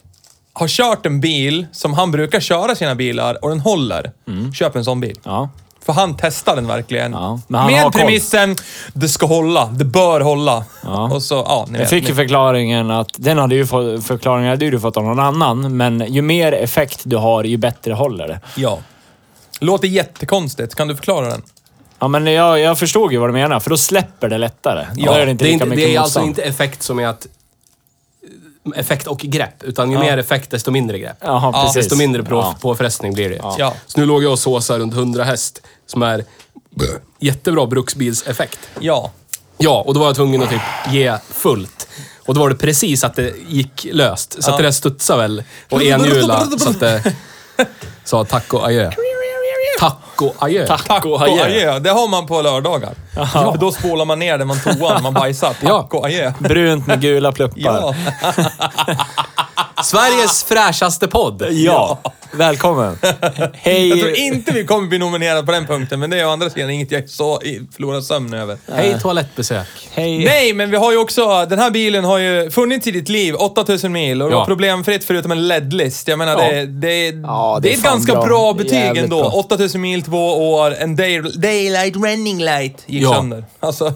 har kört en bil som han brukar köra sina bilar och den håller, köp en sån bil. Ja. För han testar den verkligen. Ja, men han har Med koll. premissen, det ska hålla, det bör hålla. Ja. Och så, ja, ni Jag vet. fick ju förklaringen att, den hade ju fått, förklaringen hade du fått av någon annan, men ju mer effekt du har, ju bättre håller det. Ja. Låter jättekonstigt. Kan du förklara den? Ja, men jag, jag förstod ju vad du menar, för då släpper det lättare. Då är det inte det är, lika inte, mycket det är alltså motstånd. inte effekt som är att... Effekt och grepp. Utan ju mer effekt, desto mindre grepp. Jaha, Ja, precis. Desto mindre på, Ja. påfrestning blir det. Ja. Så nu låg jag och såsade runt 100 häst, som är jättebra bruksbilseffekt. Ja. Ja, och då var jag tvungen att typ ge fullt. Och då var det precis att det gick löst. Så att det där studsade väl och enhjula så att det sa tack och adjö. Tack och adjö. Och adjö. adjö. Det har man på lördagar. För då spolar man ner det man toan, man bajsar. Tack Ja. adjö. Brunt med gula pluppar. Ja. Sveriges fräschaste podd. Ja. Välkommen. Hej. Jag tror inte vi kommer bli nominerade på den punkten, men det är å andra sidan inget jag så förlorar sömn över. Hej toalettbesök. Hej. Nej, men vi har ju också... Den här bilen har ju funnits i ditt liv, 8000 mil, och det Ja. var problemfritt förutom en LED-list. Jag menar, Ja. det, det, Ja, det, det är är ett ganska bra. bra, betyg ändå. bra. 8000 mil, två år, en day, daylight running light gick Ja. sönder. Alltså,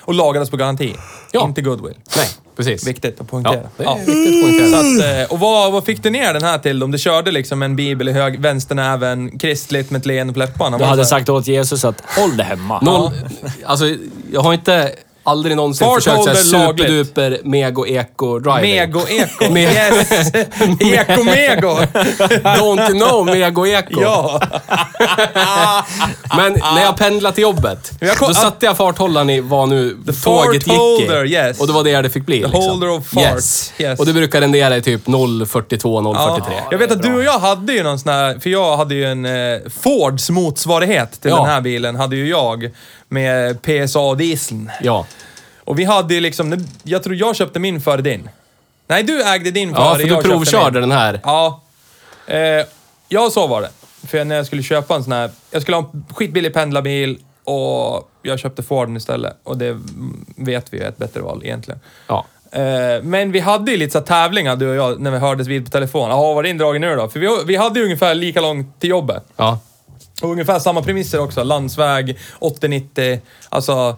och lagades på garanti. Ja. Inte goodwill. Nej, precis. Viktigt att poängtera. Ja, det är viktigt att poängtera. Så att, eh, och vad, vad fick du ner den här till? Om du körde liksom en bibel i hög, vänsternäven, kristligt med ett leende på läpparna? Du hade sagt åt Jesus att håll det hemma. Noll, alltså, jag har inte aldrig någonsin Fart försökt lagligt. superduper mego eko driving. Mego-eko. Me- yes! Eko-mego. Don't you know mego eko? Ja. Men när jag pendlade till jobbet, då satte jag farthållaren i vad nu The tåget gick i. yes. Och det var det det fick bli. liksom. holder of fart, Yes. yes. Och det brukar rendera i typ 0,42, 0,43. Ja. Jag vet att du och jag hade ju någon sån här, för jag hade ju en eh, Fords motsvarighet till Ja. den här bilen, hade ju jag. Med PSA-dieseln. Ja. Och vi hade ju liksom, jag tror jag köpte min före din. Nej, du ägde din före Ja, för du jag köpte provkörde min. den här. Ja. Eh, ja, så var det. För när jag skulle köpa en sån här, jag skulle ha en skitbillig pendlarbil och jag köpte Forden istället. Och det vet vi är ett bättre val egentligen. Ja. Eh, Men vi hade ju lite så tävlingar, du och jag, när vi hördes vid på telefon. Ja, var är indragen nu då? För vi, vi hade ju ungefär lika långt till jobbet. Ja. Och ungefär samma premisser också. Landsväg, 80-90. Alltså...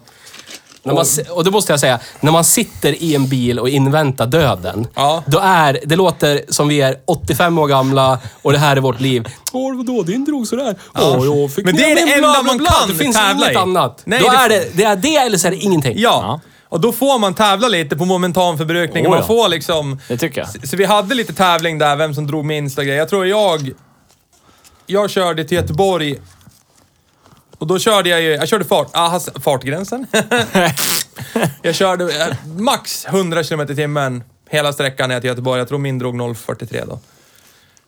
När man, och det måste jag säga, när man sitter i en bil och inväntar döden. Ja. Då är, det låter som vi är 85 år gamla och det här är vårt liv. Åh, vadå? Din drog sådär. Åh, jag fick Men det är det enda man kan Det finns tävla inget i. annat. Nej, då det- är det, det är det eller så är det ingenting. Ja. Och då får man tävla lite på momentan förbrukning. Oh, man ja. får liksom... Det tycker jag. Så- Så vi hade lite tävling där, vem som drog minst och grejer. Jag tror jag... Jag körde till Göteborg. Och då körde jag ju... Jag körde fart, ah, has- fartgränsen. jag körde eh, max 100 km i timmen hela sträckan ner till Göteborg. Jag tror min drog 0,43 då.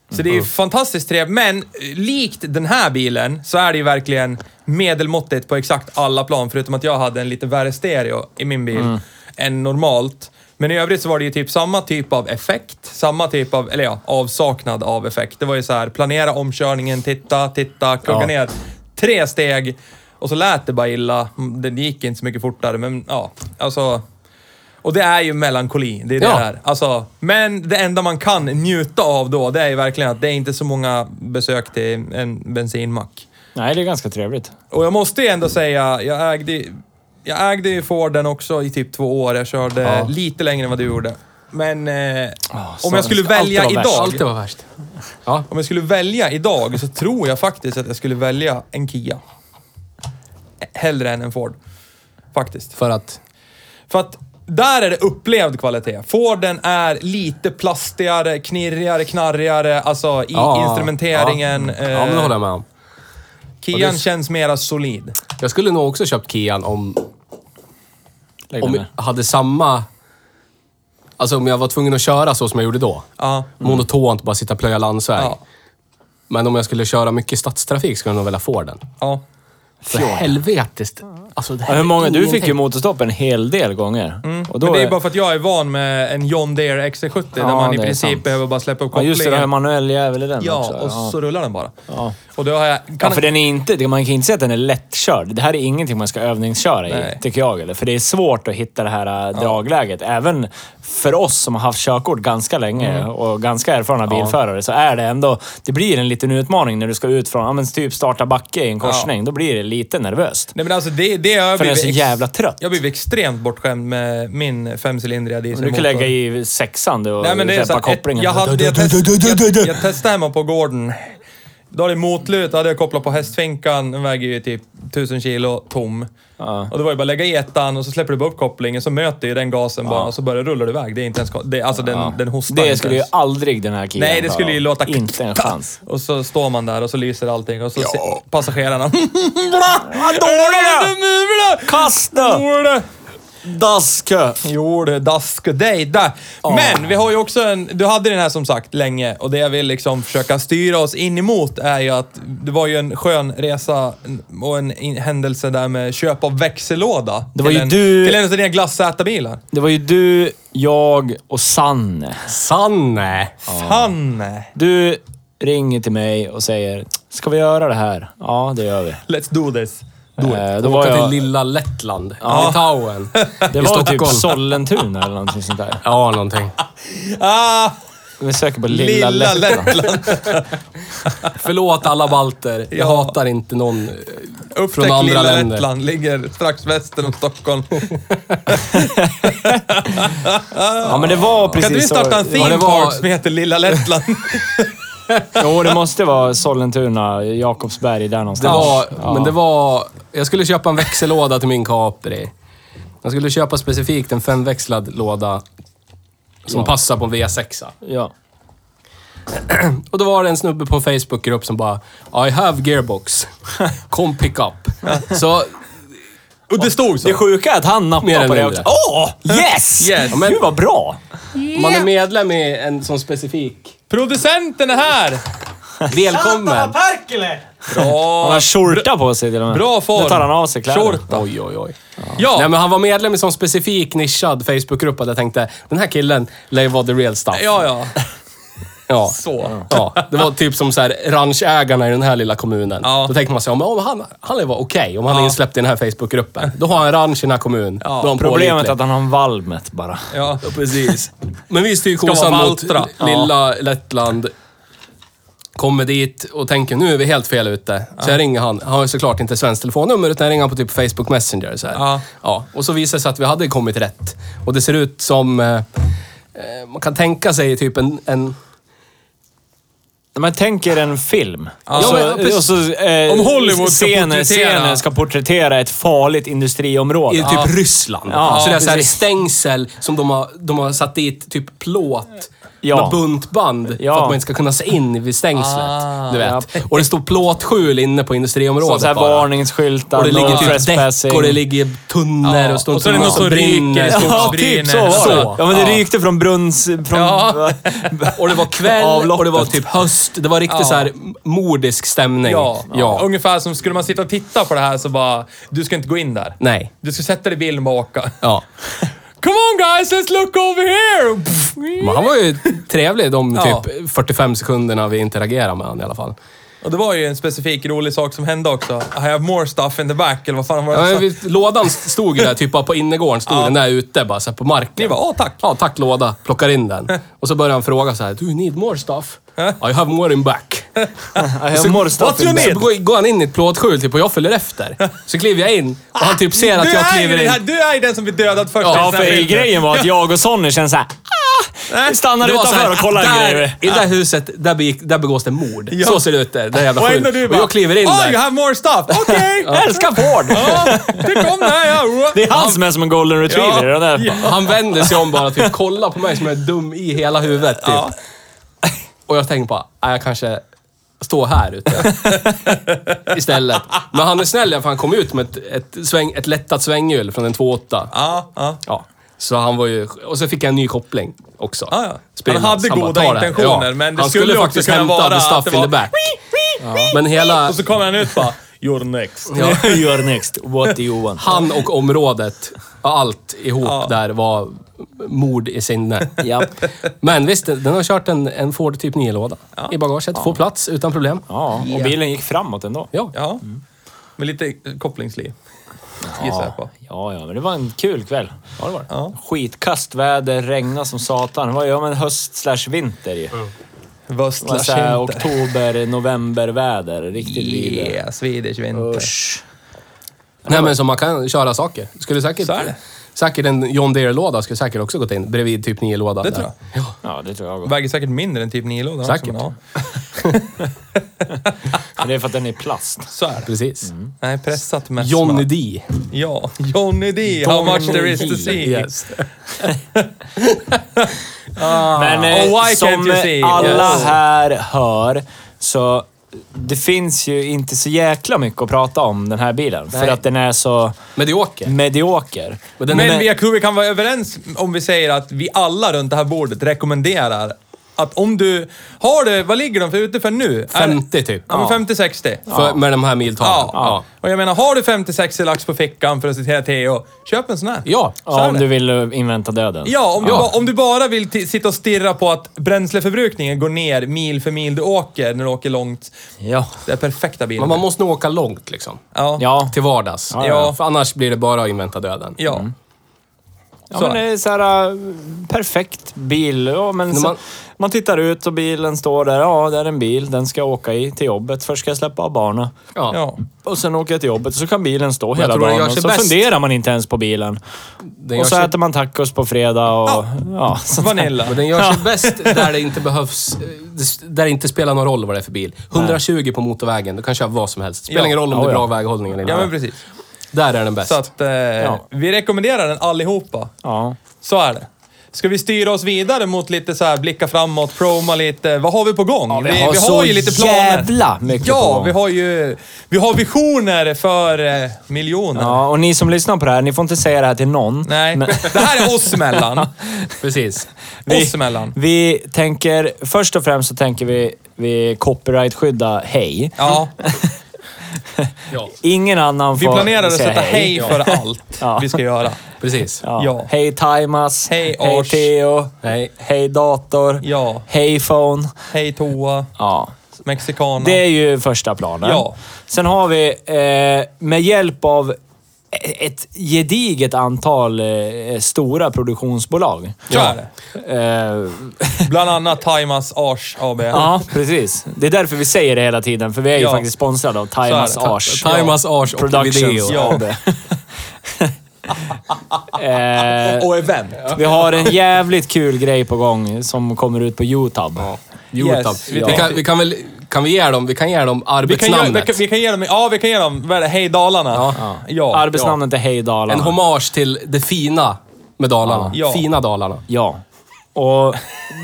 Så det är ju fantastiskt trevligt. Men eh, likt den här bilen så är det ju verkligen medelmåttigt på exakt alla plan. Förutom att jag hade en lite värre stereo i min bil än normalt. Men i övrigt så var det ju typ samma typ av effekt. Samma typ av, eller ja, avsaknad av effekt. Det var ju så här, planera omkörningen, titta, titta, kugga Ja. ner tre steg. Och så lät det bara illa. Det gick inte så mycket fortare, men ja, alltså... Och det är ju melankoli, det är det Ja. här. Alltså, men det enda man kan njuta av då, det är ju verkligen att det är inte så många besök till en bensinmack. Nej, det är ganska trevligt. Och jag måste ju ändå säga, jag ägde, jag ägde ju Forden också i typ två år. Jag körde Ja. lite längre än vad du gjorde. Men eh, så- om jag skulle välja vara värst. idag, Allt var värst. Ja. om jag skulle välja idag så tror jag faktiskt att jag skulle välja en Kia. Hellre än en Ford. Faktiskt. För att... För att där är det upplevd kvalitet. Forden är lite plastigare, knirrigare, knarrigare, alltså i Ja, instrumenteringen. Ja, ja men det håller jag med om. Kian Och det- känns mera solid. Jag skulle nog också köpt Kian om, Lägg om den jag hade samma... Alltså om jag var tvungen att köra så som jag gjorde då. Ja. Monotont, bara sitta och plöja landsväg. Ja. Men om jag skulle köra mycket stadstrafik skulle jag nog välja Forden. ja. För helvetes... Alltså, det här Ja, hur många, är du fick ju motorstopp en hel del gånger. Och då Men det är bara för att jag är van med en John Deere XC70 där Ja, man i princip sant. behöver bara släppa upp Ja, just det, du har en kopplingen. manuell jävel i den Ja, också. och så rullar den bara. Ja. Och då har jag... Ja, för den är inte, det- man kan inte säga att den är lättkörd. Det här är ingenting man ska övningsköra i, Nej. tycker jag. Eller? För det är svårt att hitta det här äh, dragläget. Även för oss som har haft körkort ganska länge Mm. och ganska erfarna bilförare så är det ändå... Det blir en liten utmaning när du ska ut från, ja men typ starta backe i en korsning. Då blir det lite nervöst. Nej men alltså det, det har jag För den är så jävla trött. Jag blev extremt bortskämd med min femcylindriga Du dieselmotor. kan lägga i sexan du och Nej men det är släppa att ett, kopplingen. jag, hade, jag, test, jag, jag testade hemma på gården. Då hade jag motlut, hade jag kopplat på hästfinkan, den väger ju typ 1000 kilo tom. Ja. Och det var ju bara att lägga i ettan och så släpper du upp kopplingen så möter ju den gasen bara och så börjar rullar du iväg. Det är inte ens... Det, alltså den, Ja. den hostar Det inte skulle ju ens. aldrig den här Kian Nej, det skulle ju låta... Inte en chans. Och så står man där och så lyser allting och så passagerarna... Vad dåligt Kasta! Daskö! Jo du, dask och dig där. Men vi har ju också en, du hade den här som sagt länge och det jag vill liksom försöka styra oss in emot är ju att det var ju en skön resa och en in- händelse där med köp av växellåda. Det var ju en, du- Till en av dina glassätarbilar. Det var ju du, jag och Sanne. Sanne! Fan! Du ringer till mig och säger, ska vi göra det här? Ja, det gör vi. Let's do this. Eh, då var Åka jag, till lilla Lettland. Litauen. det var typ Stockholm. Sollentuna eller någonting sånt där. Ja, någonting. Ah! Vi söker på Lilla, Lilla Lettland. Lettland. Förlåt alla balter. Jag Ja. hatar inte någon eh, Upptäck från andra lilla länder. Lettland. Ligger strax väster om Stockholm. Ja, men det var precis Kan du starta en theme Ja, park som heter Lilla Lettland? Jo, det måste vara Sollentuna, Jakobsberg, där Det någonstans. var, ja. Men det var... Jag skulle köpa en växellåda till min Capri. Jag skulle köpa specifikt en femväxlad låda som Ja. passar på en V6. Ja. Och då var det en snubbe på en Facebookgrupp som bara I have gearbox. Kom pick up. Så Och det stod så. Det sjuka är att han nappade på det också. Åh! yes! Yes. Ja, men, Gud vad bra! om man är medlem i en sån specifik... Producenten är här! Välkommen! Han Bra! har skjorta på sig till och med. Bra form. Nu tar han av sig kläderna. Skjorta. Oj, oj, oj. Ja, Nej, men han var medlem i en sån specifik nischad Facebookgrupp och jag tänkte, den här killen lär ju vara the real stuff. ja, ja. Ja. Så. Ja, det var typ som så här, ranchägarna i den här lilla kommunen. Ja. Då tänkte man sig, ja, men om han, han var okej om han är Ja. insläppt i den här Facebookgruppen. Då har han ranch i den här kommunen. Ja. Då är han Problemet är att han har en valmet bara. Ja. Ja, precis. Men vi styr Ska kosan vara mot lilla Lettland. Kommer dit och tänker, nu är vi helt fel ute. Så jag ringer han. Han har ju såklart inte svenskt telefonnummer, utan jag ringer han på typ Facebook Messenger. Så här. Ja. Ja. Och så visar det sig att vi hade kommit rätt. Och det ser ut som... Eh, eh, man kan tänka sig typ en... en När man tänker en film. Ja. så, Ja, och så, eh, Om Hollywood ska scener, porträttera- scener ska porträttera ett farligt industriområde. I typ Ryssland. Ja, så det är så här precis. stängsel som de har, de har satt dit typ plåt. Ja. Med buntband Ja. för att man inte ska kunna se in vid stängslet. Ah, du vet. Och det står plåtskjul inne på industriområdet Så, här bara. varningsskyltar, Och det ligger typ däck och det ligger tunnor Ja, och står och så är det något som ryker i Ja, typ så var det. Så. Ja, men det Ja. rykte från brunns... Från, Ja. Och det var kväll Avloppet. och det var typ höst. Det var riktigt Ja. så här mordisk stämning. Ja. ja. Ungefär som skulle man sitta och titta på det här så bara, du ska inte gå in där. Nej. Du ska sätta dig i bilen och åka. Ja. Come on guys, let's look over here! Men han var ju trevlig de typ 45 sekunderna vi interagerade med honom i alla fall. Och det var ju en specifik rolig sak som hände också. I have more stuff in the back, eller vad fan var det Ja, vi, lådan stod ju där, typ bara på innergården, stod Ja. den där ute bara så här på marken. Ni bara, åh tack. Ja, tack låda. Plockar in den. Och så börjar han fråga så här, do you need more stuff? I have more in back. I have more stuff in need? Så går, går han in i ett plåtskjul typ och jag följer efter. Så kliver jag in och han typ ser att du, jag kliver den här, in. du är ju den som blir dödad först. Ja, för grejen var att jag och Sonny kände såhär... Vi stannar utanför och kollar där, grejer. I det där huset, där, begick, där begås det mord. Ja. Så ser det ut där. Det är jävla Och du Och bara, jag kliver in oh, där. you have more stuff. Okej! Jag älskar Ford! Ja, det kom där ja. Det är han som är som en golden retriever. Ja. där. Ja. Han vänder sig om bara typ kollar på mig som är dum i hela huvudet typ. Ja. Och jag tänker bara, "Nej, jag kanske står här ute. Istället. Men han är snäll för han kom ut med ett, ett, sväng, ett lättat svänghjul från en 2.8. Ja, ja. Ja. Så han var ju... Och så fick jag en ny koppling också. Ja, ja. Han hade bara, goda "Ta det här." intentioner, men det han skulle skulle också faktiskt kunna hämta vara the att stuff det in var- the back. Men hela... Och så kommer han ut bara, you're next. Ja. You're next. What do you want? Han och området, allt ihop Ja. där var mord i sinne. Japp. Men visst, den har kört en, en Ford Typ 9-låda i bagaget. Får plats utan problem. Ja, och bilen gick framåt ändå. Ja. Ja, med lite kopplingsliv. Gissar jag på. Ja, ja, men det var en kul kväll. Ja, det var det. Ja. Skitkastväder, regna som satan. Det var ju men höst slash vinter ju. Det var Vöstla så här vinter. oktober, novemberväder. Riktigt vidare. Yeah, Swedish vinter. Usch. Nej men så man kan köra saker. Skulle säkert... Så är det. Säkert en John Deere-låda skulle säkert också gått in bredvid Typ 9-lådan. Det där. tror jag. Ja, det tror jag också. Väger säkert mindre än typ 9-lådan Säkert. också, Men det är för att den är plast. Så är det. Precis. Nej, pressat med Johnny smör. D. Ja, Johnny D. How much there is to see. Yes. Men eh, Oh, why som can't you see? alla Yes. här hör, så det finns ju inte så jäkla mycket att prata om den här bilen. För Nej. att den är så Medioker. medioker. Men Men tror vi kan vara överens om vi säger att vi alla runt det här bordet rekommenderar att om du har det, vad ligger de för ute för nu? Är- 50 typ. Ja, men 50-60. För, med de här miltalen. Ja. Ja. Och jag menar, har du 50-60 lax på fickan för att citera Theo, köp en sån här. Ja. Så är Ja, om det. du vill eh, invänta döden. Ja, om, Du, ba- om du bara vill sitta och stirra på att bränsleförbrukningen går ner mil för mil du åker när du åker långt. Ja. Det är perfekta bilen. Men man måste nog åka långt liksom. Ja. Ja. Till vardags. Ja, ja. För annars blir det bara att invänta döden. Ja. Ja, Så. men det är så här, äh, perfekt bil. Ja, men När så, man- man... tittar ut och bilen står där. Ja, det är en bil. Den ska jag åka i till jobbet. Först ska jag släppa av barnen. Ja. Ja. Och sen åker jag till jobbet. Så kan bilen stå hela dagen. Och så bäst. funderar man inte ens på bilen. Den Och så sig, äter man tacos på fredag och... Ja. där. Vanilla. men den gör sig bäst där det inte behövs... Där det inte spelar någon roll vad det är för bil. 120 på motorvägen, du kan köra vad som helst. Spelar Ja. ingen roll om Ja, det är ja. bra väghållning eller Ja, men precis. Där är den bäst. Så att eh, Ja. vi rekommenderar den allihopa. Ja. Så är det. Ska vi styra oss vidare mot lite så här, blicka framåt, proma lite. Vad har vi på gång? vi har så jävla mycket Ja, på gång. vi har ju vi har visioner för eh, miljoner. ja, och ni som lyssnar på det här, ni får inte säga det här till någon. Nej, Men- det här är oss emellan. Precis. oss emellan. Vi tänker... Först och främst så tänker vi, vi copyright-skydda Hej. Ja, Ja, Ingen annan Vi får planerar att säga sätta hej för allt Ja. vi ska göra. precis. Ja. Ja. Hej Timas. Hej, Hej Ars. Theo. Nej. Hej dator. Ja. Hej phone. Hej toa, Ja. mexicana. Det är ju första planen. Ja. Sen har vi eh, med hjälp av ett gediget antal eh, stora produktionsbolag. Så är det. Eh, Bland annat Timas Ars AB. ja, precis. Det är därför vi säger det hela tiden, för vi är ju Ja. faktiskt sponsrade av det. Ars. Timas Ars och Productions. Ja. AB. eh, Och event. vi har en jävligt kul grej på gång som kommer ut på YouTube. YouTube. Yes, vi vi, kan, vi kan väl... Kan vi ge dem, vi kan ge dem Vi kan, ge, vi, arbetsnamnet? kan, vi kan ge dem, ja vi kan ge dem, vad är det, Hej Dalarna. Ja. ja. Arbetsnamnet är Hej Dalarna. En hommage till det fina med Dalarna. Ja. Fina Dalarna. Ja. Och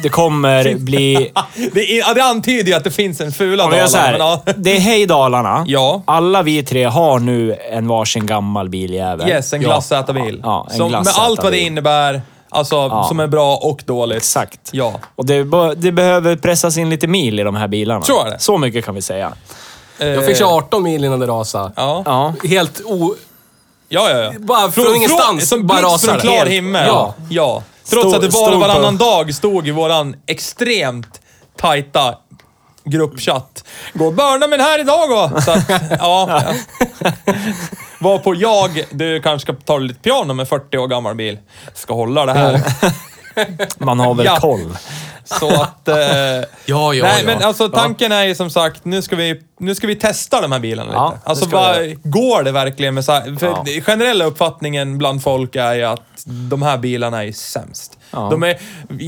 det kommer bli... Ja. Det, är, ja, det antyder ju att det finns en fula Om vi gör Dalarna. här, det är Hej Dalarna. Ja. Alla vi tre har nu en varsin gammal biljävel. Yes, en glassätarbil. Ja, en Som- Med allt vad det innebär, alltså som är bra och dåligt. Exakt. Ja. Och det, det behöver pressas in lite mil i de här bilarna. Så är det. Så mycket kan vi säga. Jag fick köra 18 mil innan det rasade. Ja. Ja. Helt o... Ja, ja, ja. Bara från ingenstans, Som bara rasar från klar Helt- himmel. ja. ja. Trots Stod- att det bara stod på- varannan dag stod i våran extremt tajta gruppchatt. Gå och börna med det här idag då! Så att, ja. Var på jag, du kanske ska ta lite piano med 40 år gammal bil. Ska hålla det här. Man har väl Ja. koll. Så att... Eh, Ja, ja, nej, ja. men alltså tanken är ju som sagt, nu ska vi, nu ska vi testa de här bilarna Ja, lite. Alltså, vad, går det verkligen med så här, för Ja. Generella uppfattningen bland folk är ju att de här bilarna är sämst. Ja. De, är,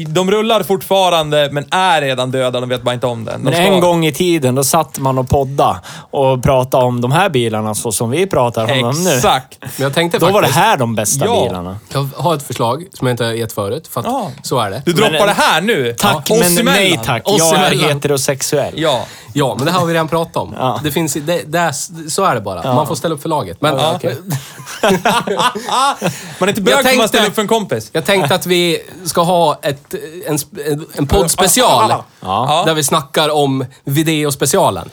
de rullar fortfarande, men är redan döda. De vet bara inte om det. De Men ska- en gång i tiden, då satt man och podda och pratade om de här bilarna så som vi pratar om dem nu. Exakt. Men jag tänkte Då var det faktiskt... här de bästa Ja. bilarna. Jag har ett förslag som jag inte har gett förut, för att Ja. så är det. Du droppar Men- det här nu. Tack, men nej tack. Jag är heterosexuell. Ja. Ja, men det här har vi redan pratat om. Ja. Det finns, det, det är, så är det bara. Man får ställa upp för laget. Men Ja, okej. Man är inte bög för man ställer upp för en kompis. jag tänkte att vi ska ha ett, en, en, poddspecial. Ja. Där vi snackar om videospecialen.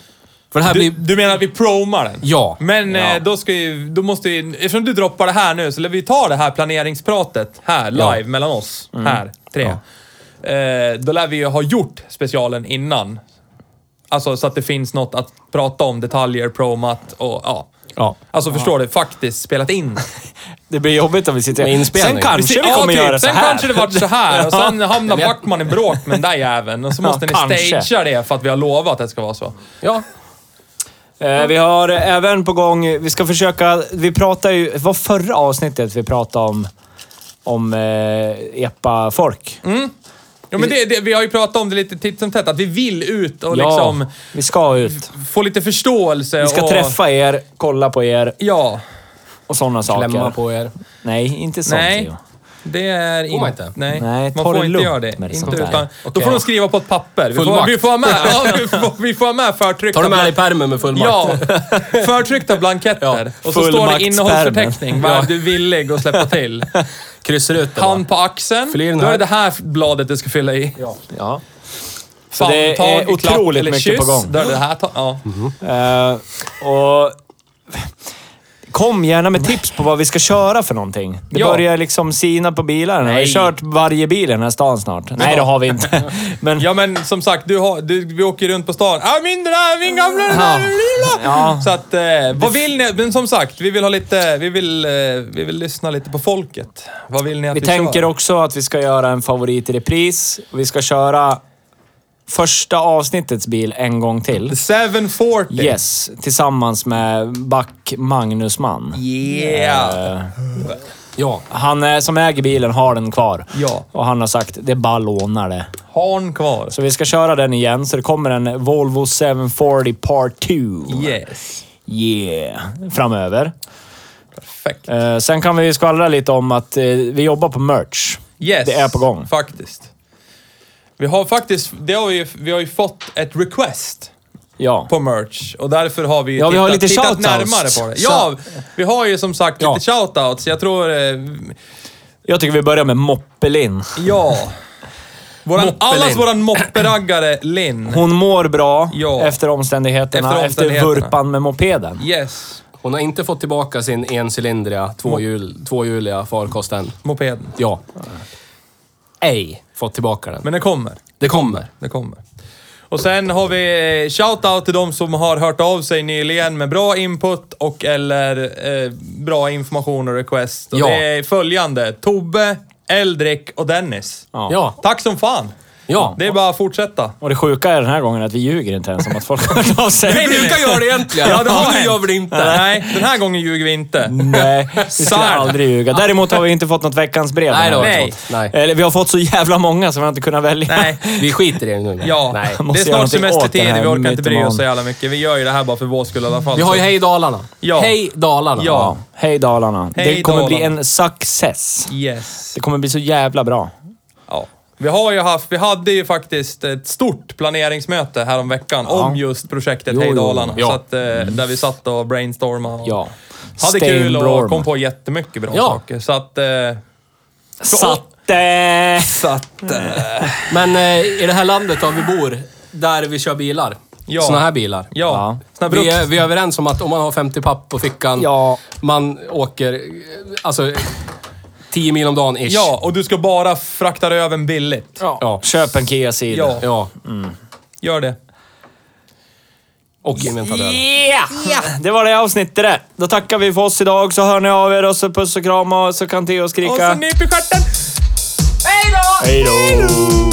För det här Du, blir... du menar att vi promar den? Ja. Men Ja. Eh, då ska ju, då måste vi, eftersom du droppar det här nu, så lär vi ta det här planeringspratet här, live, Ja. Mm. mellan oss. Här, tre. Eh, då lär vi ju ha gjort specialen innan. Alltså så att det finns något att prata om, detaljer, promat och ja. Ja. Alltså förstår du? Faktiskt spelat in. Det blir jobbigt om vi sitter Med inspelning. Sen kanske vi Ja, kommer typ. göra så Sen här. kanske det vart så här och sen hamnar Backman i bråk med den där jäveln och så måste ni kanske. stagea det för att vi har lovat att det ska vara så. Ja. Eh, Vi har även på gång, vi ska försöka, vi pratar ju, det var förra avsnittet vi pratade om, om eh, Epa Folk. Ja, men det, det, vi har ju pratat om det lite titt som tätt, att vi vill ut och ja, liksom vi ska ut. få lite förståelse. Vi ska och, träffa er, kolla på er Ja. och sådana saker. Klämma på er. Nej, inte sånt Nej. Theo. Det är Får man inte. inte? Nej, Nej, man får inte göra det. Inte utan, Då får de skriva på ett papper. Vi får, vi får ha med, ja, vi får, vi får ha med förtryckta, Tar du med dig pärmen med fullmakt? ja, förtryckta blanketter. Och så står det innehållsförteckning. Vad är du villig att släppa till? Kryssar ut det Hand på axeln. Då är det det här bladet du ska fylla i. Ja. Så det är otroligt mycket på kyss. gång. Då är det här. Ja. Eh, och Kom gärna med tips på vad vi ska köra för någonting. Det Ja. börjar liksom sina på bilarna. Vi har kört varje bil i den här stan snart. Nej, det har vi inte. Men Ja men som sagt, du har, du, vi åker runt på stan. Ah, min där, min gamla den Ja. där lilla. Ja. Så att, eh, vad vill ni? Men som sagt, vi vill ha lite, vi vill, eh, vi vill lyssna lite på folket. Vad vill ni att vi vi, tänker kör? också att vi ska göra en favorit i repris. Vi ska köra första avsnittets bil en gång till. The 740. Yes, tillsammans med Back Magnusman. Yeah. Eh, Ja. Han är, som äger bilen har den kvar. Ja. Och han har sagt det är bara låna det. Harn kvar. Så vi ska köra den igen, så det kommer en Volvo 740 Part 2. Yes. Yeah! Framöver. Perfekt. Eh, sen kan vi skvallra lite om att eh, vi jobbar på merch. Yes. det är på gång. Faktiskt. Vi har faktiskt, det har vi, vi har ju fått ett request Ja. på merch och därför har vi Ja, vi har lite tittat närmare på det. Ja, vi har ju som sagt Ja. lite shoutouts. Jag tror... Eh, Jag tycker vi börjar med Moppelin. Ja. Våran, Moppe allas våran mopperaggare Linn. Hon mår bra Ja. efter, omständigheterna, Efter efter omständigheterna. vurpan med mopeden. Yes. Hon har inte fått tillbaka sin encylindriga, tvåhjul, tvåhjuliga farkost än. Mopeden. Ja. Ej fått tillbaka den. Men det kommer. Det kommer. Det kommer. Och sen har vi eh, shout-out till de som har hört av sig nyligen med bra input och eller eh, bra information och request. Och Ja. Det är följande. Tobbe, Eldrik och Dennis. Ja. Ja. Tack som fan! Ja. Det är bara att fortsätta. Och det sjuka är den här gången att vi ljuger inte ens om att folk har hört av sig. Vi brukar göra det egentligen. Ja, det har hänt. gör vi det inte. Nej, den här gången ljuger vi inte. Nej, vi skulle aldrig ljuga. Däremot har vi inte fått något veckans brev. Nej, vi Nej. Nej. Eller vi har fått så jävla många så vi har inte kunnat välja. Nej. Vi skiter i det nu. Ja, Nej. det är snart någonting åt semestertid. den här Vi orkar inte bry oss så jävla mycket. Vi gör ju det här bara för vår skull i alla fall. Vi har ju Hej Dalarna. Ja. Hej Dalarna. Ja. Hej Dalarna. Hej det kommer bli Dalarna. en success. Yes. Det kommer bli så jävla bra. Ja. Vi har ju haft, vi hade ju faktiskt ett stort planeringsmöte här om veckan om just projektet Jo, Hej jo, ja. Så att, eh, Där vi satt och brainstormade och Ja. hade kul och kom på jättemycket bra Ja. saker. Så att... Eh, Satte! så att eh, Men eh, i det här landet där vi bor, där vi kör bilar. Ja. Såna här bilar. ja. Ja. Vi är, vi är överens om att om man har 50 papp på fickan, Ja. man åker alltså 10 mil om dagen ish. ja, och du ska bara frakta över billigt. Ja. Ja. Köp en Kia Ceed. Ja. Ja. Gör det. Och inventadören. Yeah! Det var det avsnittet det. Då tackar vi för oss idag, så hör ni av er och så puss och kram och så kan Theo Och skrika... så nyp i stjärten! Hej då!